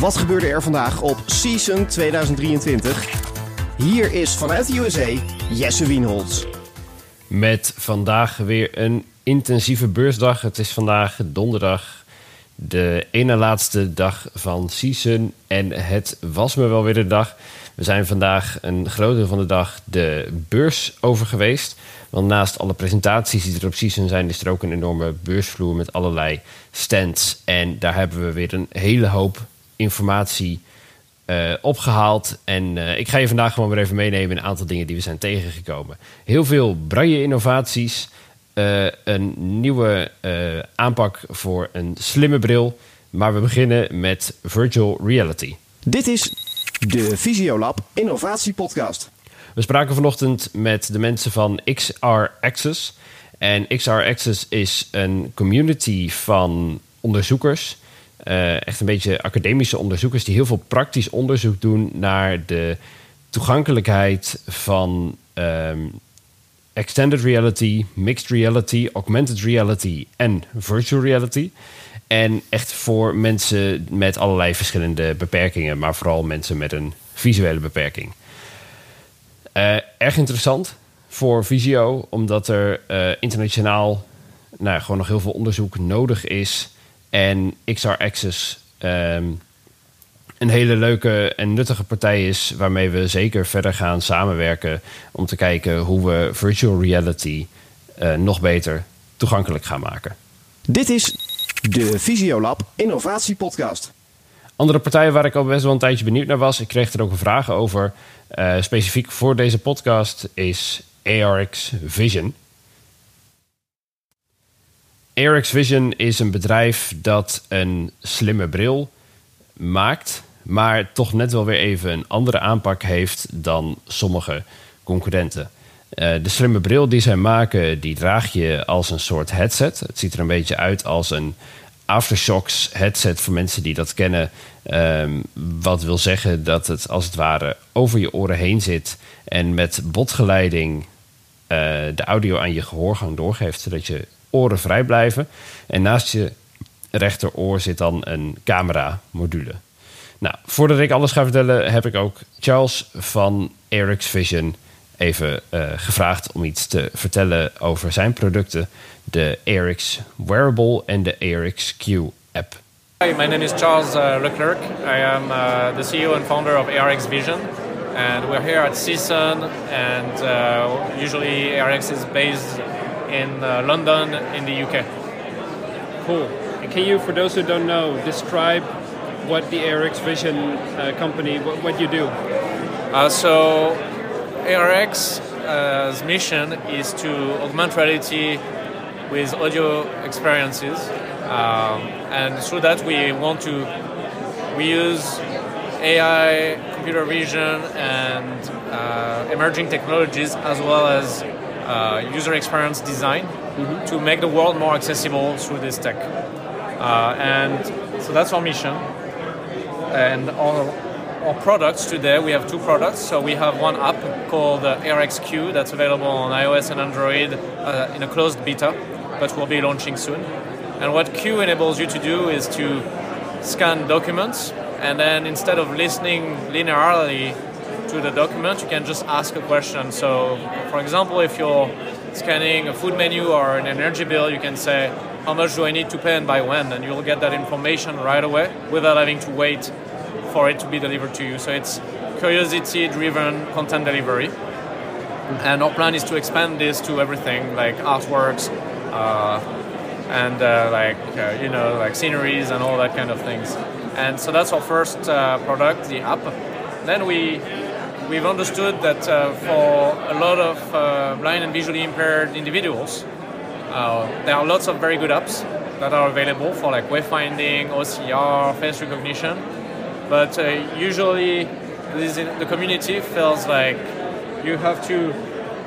Wat gebeurde er vandaag op Season 2023? Hier is vanuit de USA Jesse Wienholz. Met vandaag weer een intensieve beursdag. Het is vandaag donderdag, de ene laatste dag van Season. En het was me wel weer de dag. We zijn vandaag een groot deel van de dag de beurs over geweest. Want naast alle presentaties die er op Season zijn, is er ook een enorme beursvloer met allerlei stands. En daar hebben we weer een hele hoop informatie uh, opgehaald. En uh, ik ga je vandaag gewoon weer even meenemen in een aantal dingen die we zijn tegengekomen. Heel veel braille innovaties. Uh, een nieuwe aanpak voor een slimme bril. Maar we beginnen met virtual reality. Dit is de Visiolab Innovatie Podcast. We spraken vanochtend met de mensen van XR Access. En XR Access is een community van onderzoekers uh, echt een beetje academische onderzoekers die heel veel praktisch onderzoek doen naar de toegankelijkheid van um, extended reality, mixed reality, augmented reality en virtual reality. En echt voor mensen met allerlei verschillende beperkingen, maar vooral mensen met een visuele beperking. Uh, erg interessant voor Visio, omdat er uh, internationaal nou, gewoon nog heel veel onderzoek nodig is en XR Access um, een hele leuke en nuttige partij is waarmee we zeker verder gaan samenwerken om te kijken hoe we virtual reality uh, nog beter toegankelijk gaan maken. Dit is de Visiolab Innovatie Podcast. Andere partijen waar ik al best wel een tijdje benieuwd naar was, ik kreeg er ook een vraag over, uh, specifiek voor deze podcast, is ARX Vision. AirX Vision is een bedrijf dat een slimme bril maakt, maar toch net wel weer even een andere aanpak heeft dan sommige concurrenten. Uh, de slimme bril die zij maken, die draag je als een soort headset. Het ziet er een beetje uit als een aftershocks headset voor mensen die dat kennen. Um, wat wil zeggen dat het als het ware over je oren heen zit en met botgeleiding uh, de audio aan je gehoorgang doorgeeft, zodat je oren vrij blijven. En naast je rechteroor zit dan een camera-module. Nou, voordat ik alles ga vertellen, heb ik ook Charles van Eric's Vision even uh, gevraagd om iets te vertellen over zijn producten, de Eric's Wearable en de Eric's Q app. Hi, my name is Charles uh, Leclerc. I am uh, the CEO and founder of ARX Vision. And we're here at CSUN, and usually ARX is based in uh, London, in the UK. Cool. Can you, for those who don't know, describe what the ARX Vision uh, company, what, what, you do? Uh, so, ARX's uh, mission is to augment reality with audio experiences, um, and through that we want to we use AI, computer vision, and uh, emerging technologies as well as uh, user experience design mm-hmm. to make the world more accessible through this tech. Uh, and so that's our mission. And our, our products today, we have two products. So we have one app called uh, AirXQ that's available on iOS and Android uh, in a closed beta, but we'll be launching soon. And what Q enables you to do is to scan documents, and then instead of listening linearly to the document, you can just ask a question. So, for example, if you're scanning a food menu or an energy bill, you can say, How much do I need to pay and by when? And you'll get that information right away without having to wait for it to be delivered to you. So, it's curiosity driven content delivery. And our plan is to expand this to everything like artworks. Uh, and uh, like uh, you know like sceneries and all that kind of things and so that's our first uh, product the app then we we've understood that uh, for a lot of uh, blind and visually impaired individuals, uh, there are lots of very good apps that are available for like wayfinding, OCR, face recognition. But uh, usually, the community feels like you have to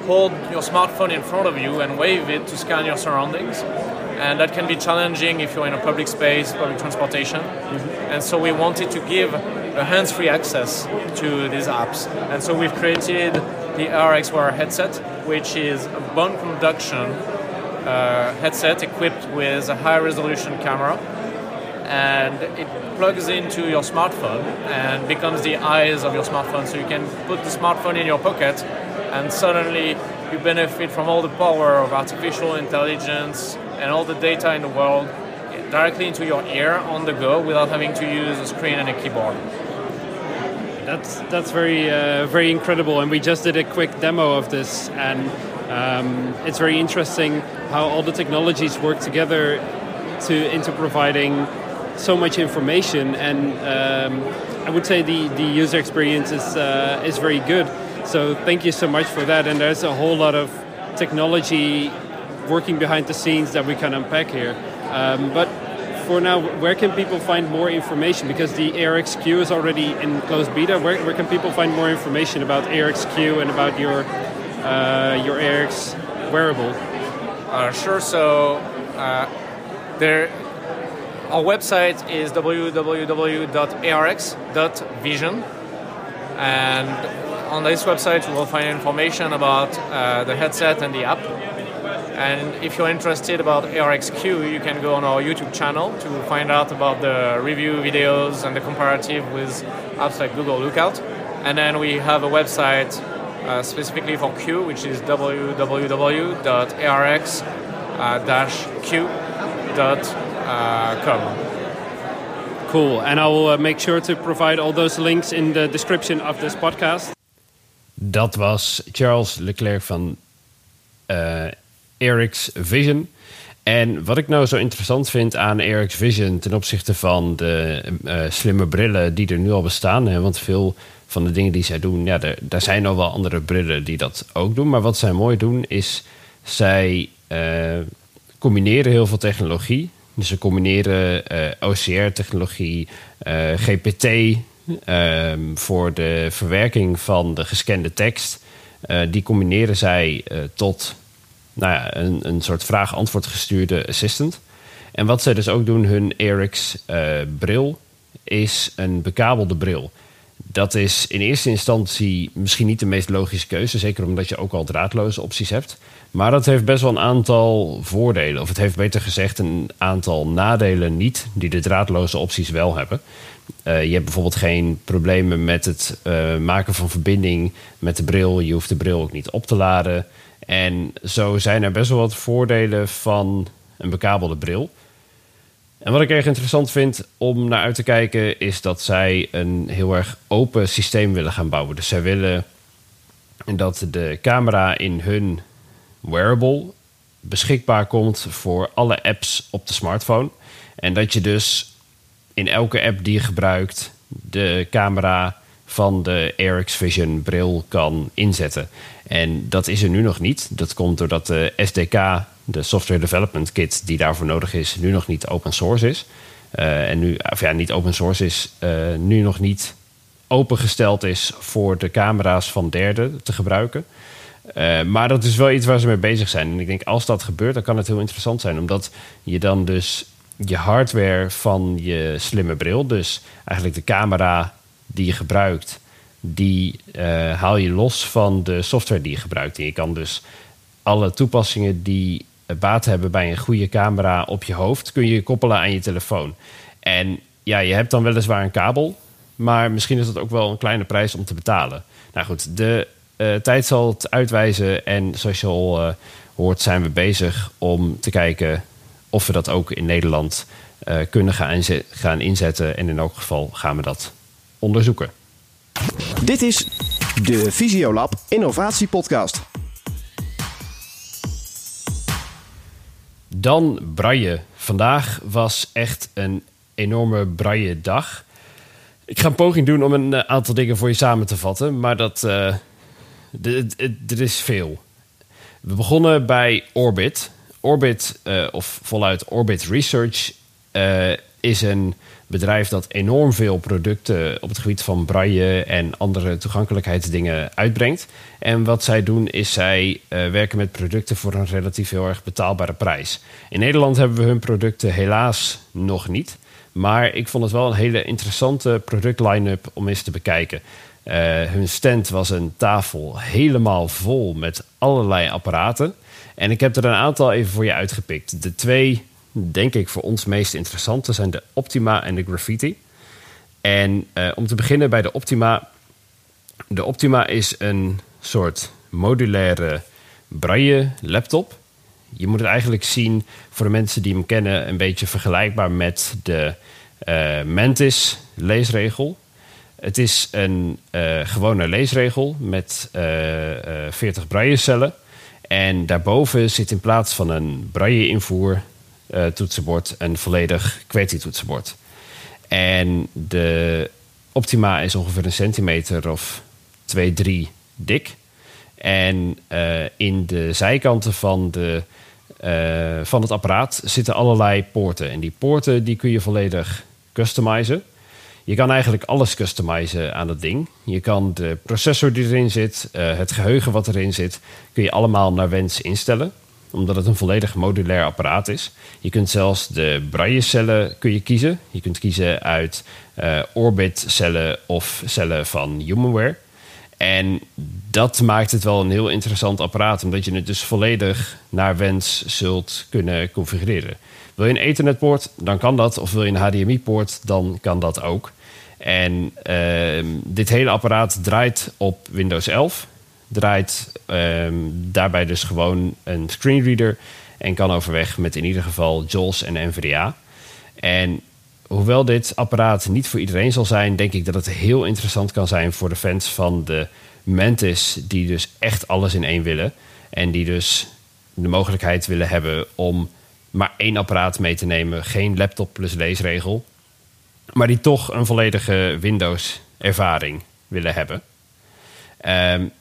hold your smartphone in front of you and wave it to scan your surroundings. And that can be challenging if you're in a public space, public transportation. Mm-hmm. And so we wanted to give hands-free access to these apps. And so we've created the RXWire headset, which is a bone conduction uh, headset equipped with a high-resolution camera and it plugs into your smartphone and becomes the eyes of your smartphone. So you can put the smartphone in your pocket and suddenly you benefit from all the power of artificial intelligence and all the data in the world directly into your ear on the go without having to use a screen and a keyboard. That's that's very uh, very incredible, and we just did a quick demo of this, and um, it's very interesting how all the technologies work together to into providing so much information, and um, I would say the, the user experience is uh, is very good. So thank you so much for that. And there's a whole lot of technology working behind the scenes that we can unpack here. Um, but for now, where can people find more information? Because the ARXQ is already in closed beta. Where, where can people find more information about ARXQ and about your uh, your ARX wearable? Uh, sure. So uh, there, our website is www.arx.vision, and on this website you will find information about uh, the headset and the app. And if you're interested about ARXQ, you can go on our YouTube channel to find out about the review videos and the comparative with apps like Google Lookout. And then we have a website uh, specifically for Q, which is www.arx-q.com. Cool. And I will uh, make sure to provide all those links in the description of this podcast. Dat was Charles Leclerc van uh, Eric's Vision. En wat ik nou zo interessant vind aan Eric's Vision ten opzichte van de uh, slimme brillen die er nu al bestaan. Hè, want veel van de dingen die zij doen, ja, daar zijn al wel andere brillen die dat ook doen. Maar wat zij mooi doen is, zij uh, combineren heel veel technologie. Dus ze combineren OCR-technologie, GPT ehm, voor de verwerking van de gescande tekst. die combineren zij tot nou ja, een, een soort vraag-antwoord gestuurde assistant. En wat zij dus ook doen, hun Eric's bril is een bekabelde bril. Dat is in eerste instantie misschien niet de meest logische keuze. Zeker omdat je ook al draadloze opties hebt. Maar dat heeft best wel een aantal voordelen. Of het heeft beter gezegd een aantal nadelen niet, die de draadloze opties wel hebben. Uh, je hebt bijvoorbeeld geen problemen met het uh, maken van verbinding met de bril. Je hoeft de bril ook niet op te laden. En zo zijn er best wel wat voordelen van een bekabelde bril. En wat ik erg interessant vind om naar uit te kijken, is dat zij een heel erg open systeem willen gaan bouwen. Dus zij willen dat de camera in hun wearable beschikbaar komt voor alle apps op de smartphone. En dat je dus in elke app die je gebruikt de camera van de AirX Vision bril kan inzetten. En dat is er nu nog niet. Dat komt doordat de SDK de software development kit die daarvoor nodig is, nu nog niet open source is. Uh, en nu, of ja, niet open source is, uh, nu nog niet opengesteld is voor de camera's van derden te gebruiken. Uh, maar dat is wel iets waar ze mee bezig zijn. En ik denk, als dat gebeurt, dan kan het heel interessant zijn. Omdat je dan dus je hardware van je slimme bril, dus eigenlijk de camera die je gebruikt, die haal je los van de software die je gebruikt. En je kan dus alle toepassingen die baat hebben bij een goede camera op je hoofd, kun je koppelen aan je telefoon. En ja, je hebt dan weliswaar een kabel, maar misschien is dat ook wel een kleine prijs om te betalen. Nou goed, de uh, tijd zal het uitwijzen. En zoals je al uh, hoort, zijn we bezig om te kijken of we dat ook in Nederland kunnen gaan, gaan inzetten. En in elk geval gaan we dat onderzoeken. Dit is de Visiolab Innovatie Podcast. Dan braille. Vandaag was echt een enorme braille dag. Ik ga een poging doen om een eh, aantal dingen voor je samen te vatten, maar dat uh, er is veel. We begonnen bij Orbit. Orbit, uh, of voluit Orbit Research, uh, is een bedrijf dat enorm veel producten op het gebied van braille en andere toegankelijkheidsdingen uitbrengt. En wat zij doen is zij uh, werken met producten voor een relatief heel erg betaalbare prijs. In Nederland hebben we hun producten helaas nog niet. Maar ik vond het wel een hele interessante product-line-up om eens te bekijken. Uh, hun stand was een tafel helemaal vol met allerlei apparaten. En ik heb er een aantal even voor je uitgepikt. De twee denk ik voor ons meest interessante zijn de Optima en de Graffiti. En uh, om te beginnen bij de Optima. De Optima is een soort modulaire braille laptop. Je moet het eigenlijk zien voor de mensen die hem kennen, een beetje vergelijkbaar met de uh, Mantis leesregel. Het is een uh, gewone leesregel met uh, 40 braillecellen. En daarboven zit in plaats van een braille-invoer toetsenbord een volledig QWERTY-toetsenbord. En de Optima is ongeveer een centimeter of 2, 3 dik. En uh, in de zijkanten van, de, uh, van het apparaat zitten allerlei poorten. En die poorten die kun je volledig customizen. Je kan eigenlijk alles customizen aan dat ding. Je kan de processor die erin zit, het geheugen wat erin zit, kun je allemaal naar wens instellen omdat het een volledig modulair apparaat is. Je kunt zelfs de braille-cellen kun je kiezen. Je kunt kiezen uit uh, Orbit-cellen of cellen van Humanware. En dat maakt het wel een heel interessant apparaat, omdat je het dus volledig naar wens zult kunnen configureren. Wil je een Ethernet-poort, dan kan dat. Of wil je een HDMI-poort, dan kan dat ook. En uh, dit hele apparaat draait op Windows 11 draait um, daarbij dus gewoon een screenreader en kan overweg met in ieder geval JAWS en NVDA. En hoewel dit apparaat niet voor iedereen zal zijn, denk ik dat het heel interessant kan zijn voor de fans van de Mantis, die dus echt alles in één willen. En die dus de mogelijkheid willen hebben om maar één apparaat mee te nemen, geen laptop plus leesregel. Maar die toch een volledige Windows-ervaring willen hebben. Um,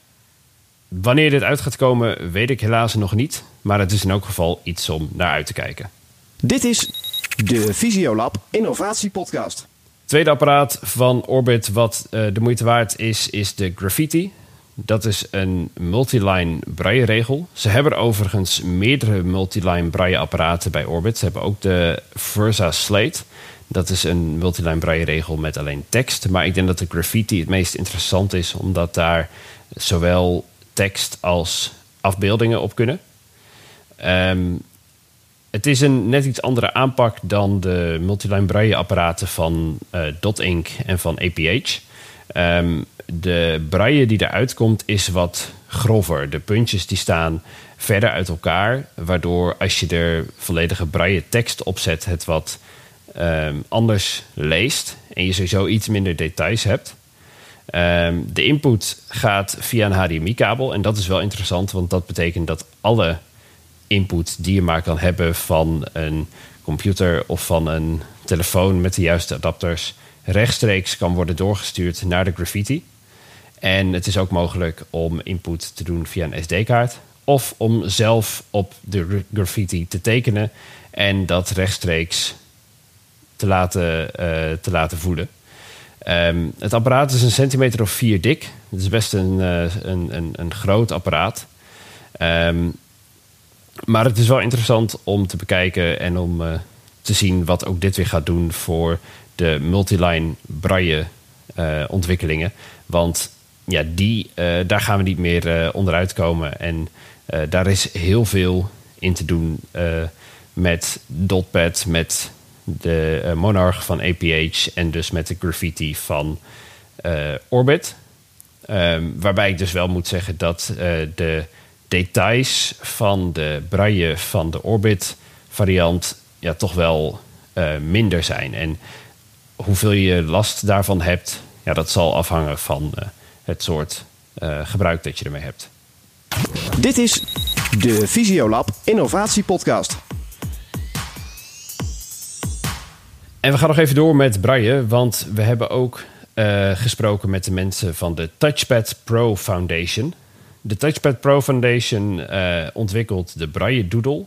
Wanneer dit uit gaat komen, weet ik helaas nog niet. Maar het is in elk geval iets om naar uit te kijken. Dit is de Visiolab Innovatie Podcast. Tweede apparaat van Orbit wat uh, de moeite waard is, is de Graffiti. Dat is een multiline braille regel. Ze hebben overigens meerdere multiline braille apparaten bij Orbit. Ze hebben ook de Versa Slate. Dat is een multiline braille regel met alleen tekst. Maar ik denk dat de Graffiti het meest interessant is, omdat daar zowel tekst als afbeeldingen op kunnen. Um, het is een net iets andere aanpak dan de multiline braille apparaten van uh, Dot Ink en van APH. Ehm, de braille die eruit komt is wat grover. De puntjes die staan verder uit elkaar, waardoor als je er volledige braille tekst op zet, het wat um, anders leest en je sowieso iets minder details hebt. Um, de input gaat via een HDMI-kabel. En dat is wel interessant, want dat betekent dat alle input die je maar kan hebben van een computer of van een telefoon met de juiste adapters rechtstreeks kan worden doorgestuurd naar de graffiti. En het is ook mogelijk om input te doen via een SD-kaart of om zelf op de graffiti te tekenen en dat rechtstreeks te laten, uh, te laten voeden. Um, het apparaat is een centimeter of vier dik. Het is best een, uh, een, een, een, groot apparaat. Um, maar het is wel interessant om te bekijken en om uh, te zien wat ook dit weer gaat doen voor de multiline braille uh, ontwikkelingen. Want ja, die, daar gaan we niet meer onderuit komen. En daar is heel veel in te doen met Dotpad, met de uh, Monarch van APH en dus met de graffiti van uh, Orbit. Um, waarbij ik dus wel moet zeggen dat uh, de details van de braille van de Orbit variant ja, toch wel minder zijn. En hoeveel je last daarvan hebt, ja, dat zal afhangen van het soort gebruik dat je ermee hebt. Dit is de Visiolab Innovatie Podcast. En we gaan nog even door met Braille, want we hebben ook uh, gesproken met de mensen van de Touchpad Pro Foundation. De Touchpad Pro Foundation uh, ontwikkelt de Braille Doodle.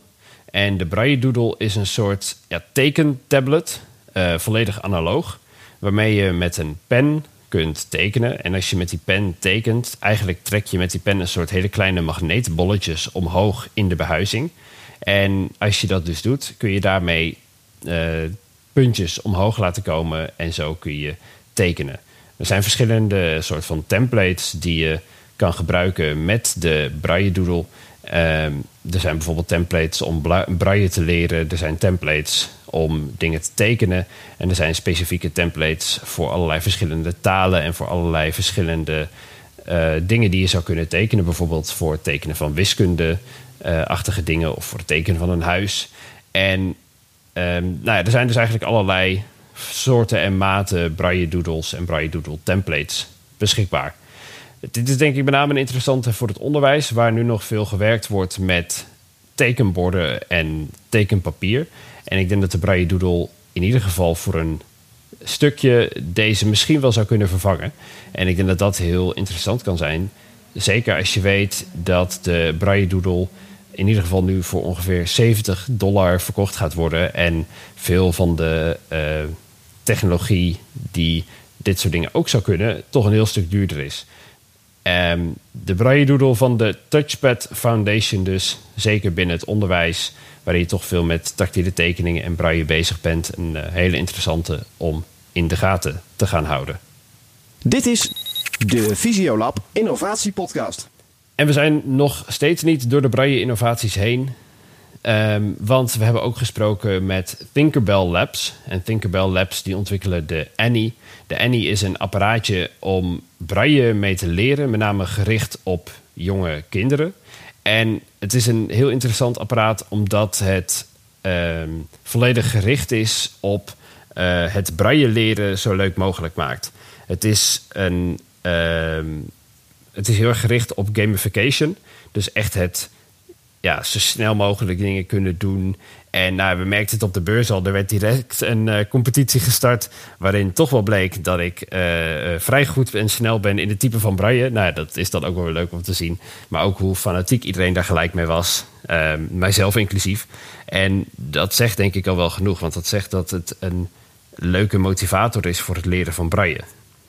En de Braille Doodle is een soort ja, tekentablet, uh, volledig analoog, waarmee je met een pen kunt tekenen. En als je met die pen tekent, eigenlijk trek je met die pen een soort hele kleine magneetbolletjes omhoog in de behuizing. En als je dat dus doet, kun je daarmee puntjes omhoog laten komen en zo kun je tekenen. Er zijn verschillende soort van templates die je kan gebruiken met de Braille Doodle. Ehm, er zijn bijvoorbeeld templates om braille te leren. Er zijn templates om dingen te tekenen. En er zijn specifieke templates voor allerlei verschillende talen en voor allerlei verschillende uh, dingen die je zou kunnen tekenen. Bijvoorbeeld voor tekenen van wiskunde-achtige dingen of voor het tekenen van een huis. En um, nou ja, er zijn dus eigenlijk allerlei soorten en maten braille doodles en braille doodle templates beschikbaar. Dit is denk ik met name een interessante voor het onderwijs, waar nu nog veel gewerkt wordt met tekenborden en tekenpapier. En ik denk dat de braille doodle in ieder geval voor een stukje deze misschien wel zou kunnen vervangen. En ik denk dat dat heel interessant kan zijn. Zeker als je weet dat de braille doodle in ieder geval nu voor ongeveer 70 dollar verkocht gaat worden. En veel van de uh, technologie die dit soort dingen ook zou kunnen, toch een heel stuk duurder is. Um, de braille doodle van de Touchpad Foundation dus, zeker binnen het onderwijs, waar je toch veel met tactiele tekeningen en braille bezig bent, een uh, hele interessante om in de gaten te gaan houden. Dit is de Visiolab Innovatie Podcast. En we zijn nog steeds niet door de braille innovaties heen. Um, want we hebben ook gesproken met Tinkerbell Labs. En Tinkerbell Labs die ontwikkelen de Annie. De Annie is een apparaatje om braille mee te leren, met name gericht op jonge kinderen. En het is een heel interessant apparaat omdat het um, volledig gericht is op uh, het braille leren zo leuk mogelijk maakt. Het is, een, uh, het is heel erg gericht op gamification. Dus echt het ja, zo snel mogelijk dingen kunnen doen. En nou, we merkten het op de beurs al. Er werd direct een uh, competitie gestart. Waarin toch wel bleek dat ik uh, vrij goed en snel ben in het type van braille. Nou, dat is dan ook wel leuk om te zien. Maar ook hoe fanatiek iedereen daar gelijk mee was. Ehm, mijzelf inclusief. En dat zegt denk ik al wel genoeg. Want dat zegt dat het een leuke motivator is voor het leren van braille.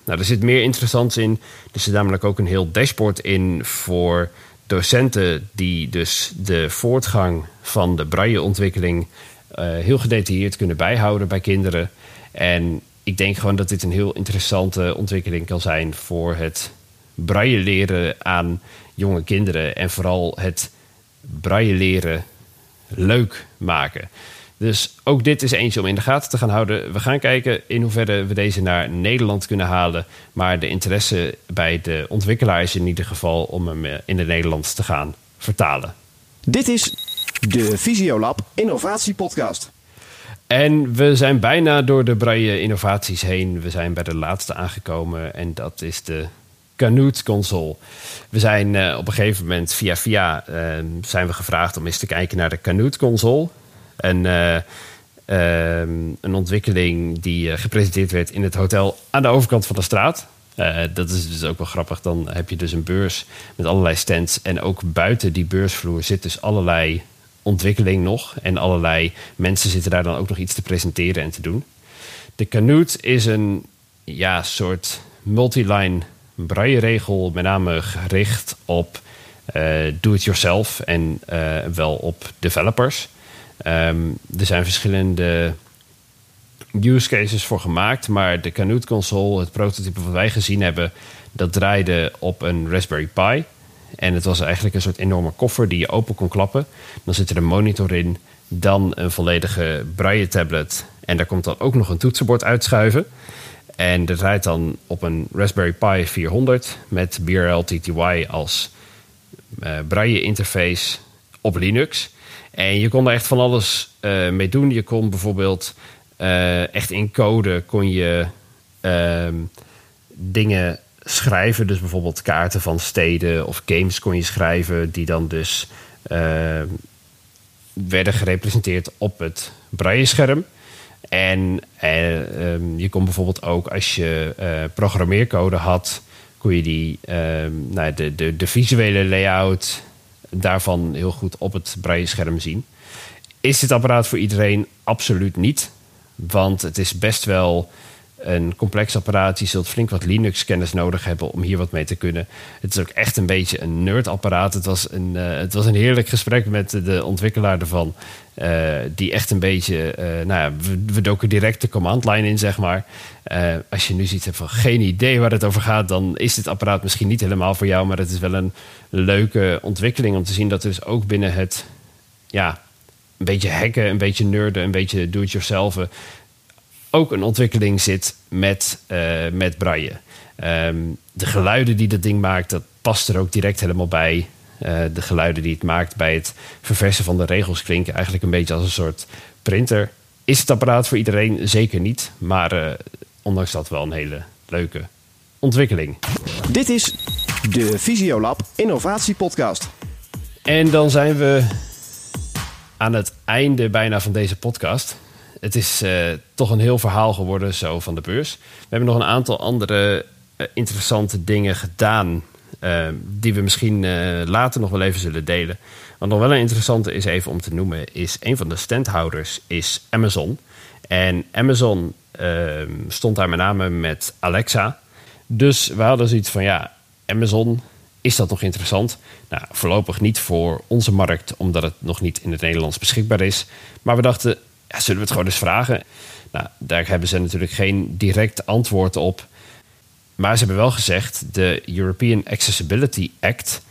Nou, er zit meer interessants in. Er zit namelijk ook een heel dashboard in voor docenten die dus de voortgang van de brailleontwikkeling uh, heel gedetailleerd kunnen bijhouden bij kinderen. En ik denk gewoon dat dit een heel interessante ontwikkeling kan zijn voor het braille leren aan jonge kinderen en vooral het braille leren leuk maken. Dus ook dit is eentje om in de gaten te gaan houden. We gaan kijken in hoeverre we deze naar Nederland kunnen halen. Maar de interesse bij de ontwikkelaar is in ieder geval om hem eh, in het Nederlands te gaan vertalen. Dit is de Visiolab Innovatie Podcast. En we zijn bijna door de braille innovaties heen. We zijn bij de laatste aangekomen en dat is de Canute console. We zijn uh, op een gegeven moment via via uh, zijn we gevraagd om eens te kijken naar de Canute console. Een, uh, een ontwikkeling die uh, gepresenteerd werd in het hotel aan de overkant van de straat. Uh, dat is dus ook wel grappig. Dan heb je dus een beurs met allerlei stands. En ook buiten die beursvloer zit dus allerlei ontwikkeling nog. En allerlei mensen zitten daar dan ook nog iets te presenteren en te doen. De Canute is een ja, soort multiline braille-regel, met name gericht op do-it-yourself en wel op developers. Um, er zijn verschillende use cases voor gemaakt, maar de Canute console, het prototype wat wij gezien hebben, dat draaide op een Raspberry Pi. En het was eigenlijk een soort enorme koffer die je open kon klappen. Dan zit er een monitor in, dan een volledige braille tablet. En daar komt dan ook nog een toetsenbord uitschuiven. En dat draait dan op een Raspberry Pi 400 met BRL TTY als uh, braille interface op Linux. En je kon er echt van alles uh, mee doen. Je kon bijvoorbeeld uh, echt in code kon je uh, dingen schrijven. Dus bijvoorbeeld kaarten van steden of games kon je schrijven... die dan dus ehm, werden gerepresenteerd op het braille-scherm. En ehm, je kon bijvoorbeeld ook als je eh, programmeercode had... kon je die, nou, de, de visuele layout daarvan heel goed op het braille-scherm zien. Is dit apparaat voor iedereen? Absoluut niet. Want het is best wel een complex apparaat. Je zult flink wat Linux-kennis nodig hebben om hier wat mee te kunnen. Het is ook echt een beetje een nerdapparaat. Het was een, uh, het was een heerlijk gesprek met de ontwikkelaar ervan. Uh, die echt een beetje, uh, nou ja, we, doken direct de command line in, zeg maar. als je nu ziet van geen idee waar het over gaat, dan is dit apparaat misschien niet helemaal voor jou. Maar het is wel een leuke ontwikkeling om te zien dat dus ook binnen het, ja, een beetje hacken, een beetje nerden, een beetje do-it-yourself ook een ontwikkeling zit met, uh, met braille. Um, de geluiden die dat ding maakt, dat past er ook direct helemaal bij. Uh, de geluiden die het maakt bij het verversen van de regels klinken eigenlijk een beetje als een soort printer. Is het apparaat voor iedereen? Zeker niet. Maar uh, ondanks dat wel een hele leuke ontwikkeling. Dit is de Visiolab Innovatie Podcast. En dan zijn we aan het einde bijna van deze podcast het is uh, toch een heel verhaal geworden zo van de beurs. We hebben nog een aantal andere uh, interessante dingen gedaan. Uh, die we misschien later nog wel even zullen delen. Wat nog wel een interessante is even om te noemen, is een van de standhouders is Amazon. En Amazon ehm, stond daar met name met Alexa. Dus we hadden zoiets van ja, Amazon, is dat nog interessant? Nou, voorlopig niet voor onze markt, omdat het nog niet in het Nederlands beschikbaar is. Maar we dachten, zullen we het gewoon eens vragen? Nou, daar hebben ze natuurlijk geen direct antwoord op. Maar ze hebben wel gezegd, de European Accessibility Act,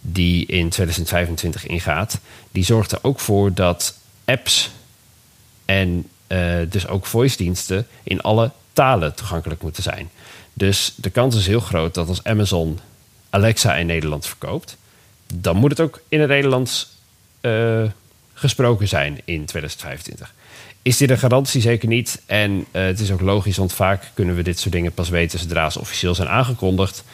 die in 2025 ingaat, die zorgt er ook voor dat apps en uh, dus ook voice diensten in alle talen toegankelijk moeten zijn. Dus de kans is heel groot dat als Amazon Alexa in Nederland verkoopt, dan moet het ook in het Nederlands uh, gesproken zijn in 2025. Is dit een garantie? Zeker niet. En uh, het is ook logisch, want vaak kunnen we dit soort dingen pas weten zodra ze officieel zijn aangekondigd.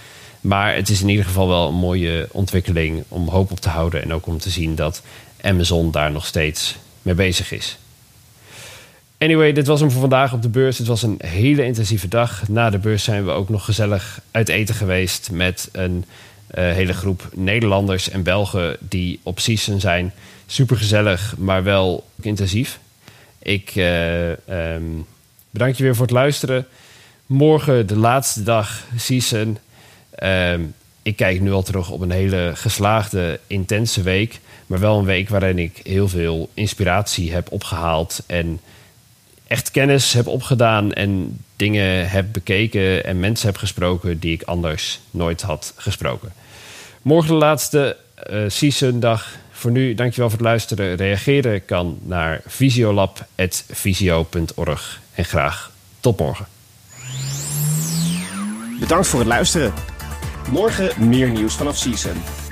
Maar het is in ieder geval wel een mooie ontwikkeling om hoop op te houden. En ook om te zien dat Amazon daar nog steeds mee bezig is. Anyway, dit was hem voor vandaag op de beurs. Het was een hele intensieve dag. Na de beurs zijn we ook nog gezellig uit eten geweest met een uh, hele groep Nederlanders en Belgen die op season zijn. Super gezellig, maar wel intensief. Ik uh, um, bedank je weer voor het luisteren. Morgen de laatste dag season. Um, ik kijk nu al terug op een hele geslaagde, intense week. Maar wel een week waarin ik heel veel inspiratie heb opgehaald. En echt kennis heb opgedaan. En dingen heb bekeken. En mensen heb gesproken die ik anders nooit had gesproken. Morgen de laatste uh, season dag. Voor nu, dankjewel voor het luisteren. Reageren kan naar visiolab.visio.org. En graag tot morgen. Bedankt voor het luisteren. Morgen meer nieuws vanaf Season.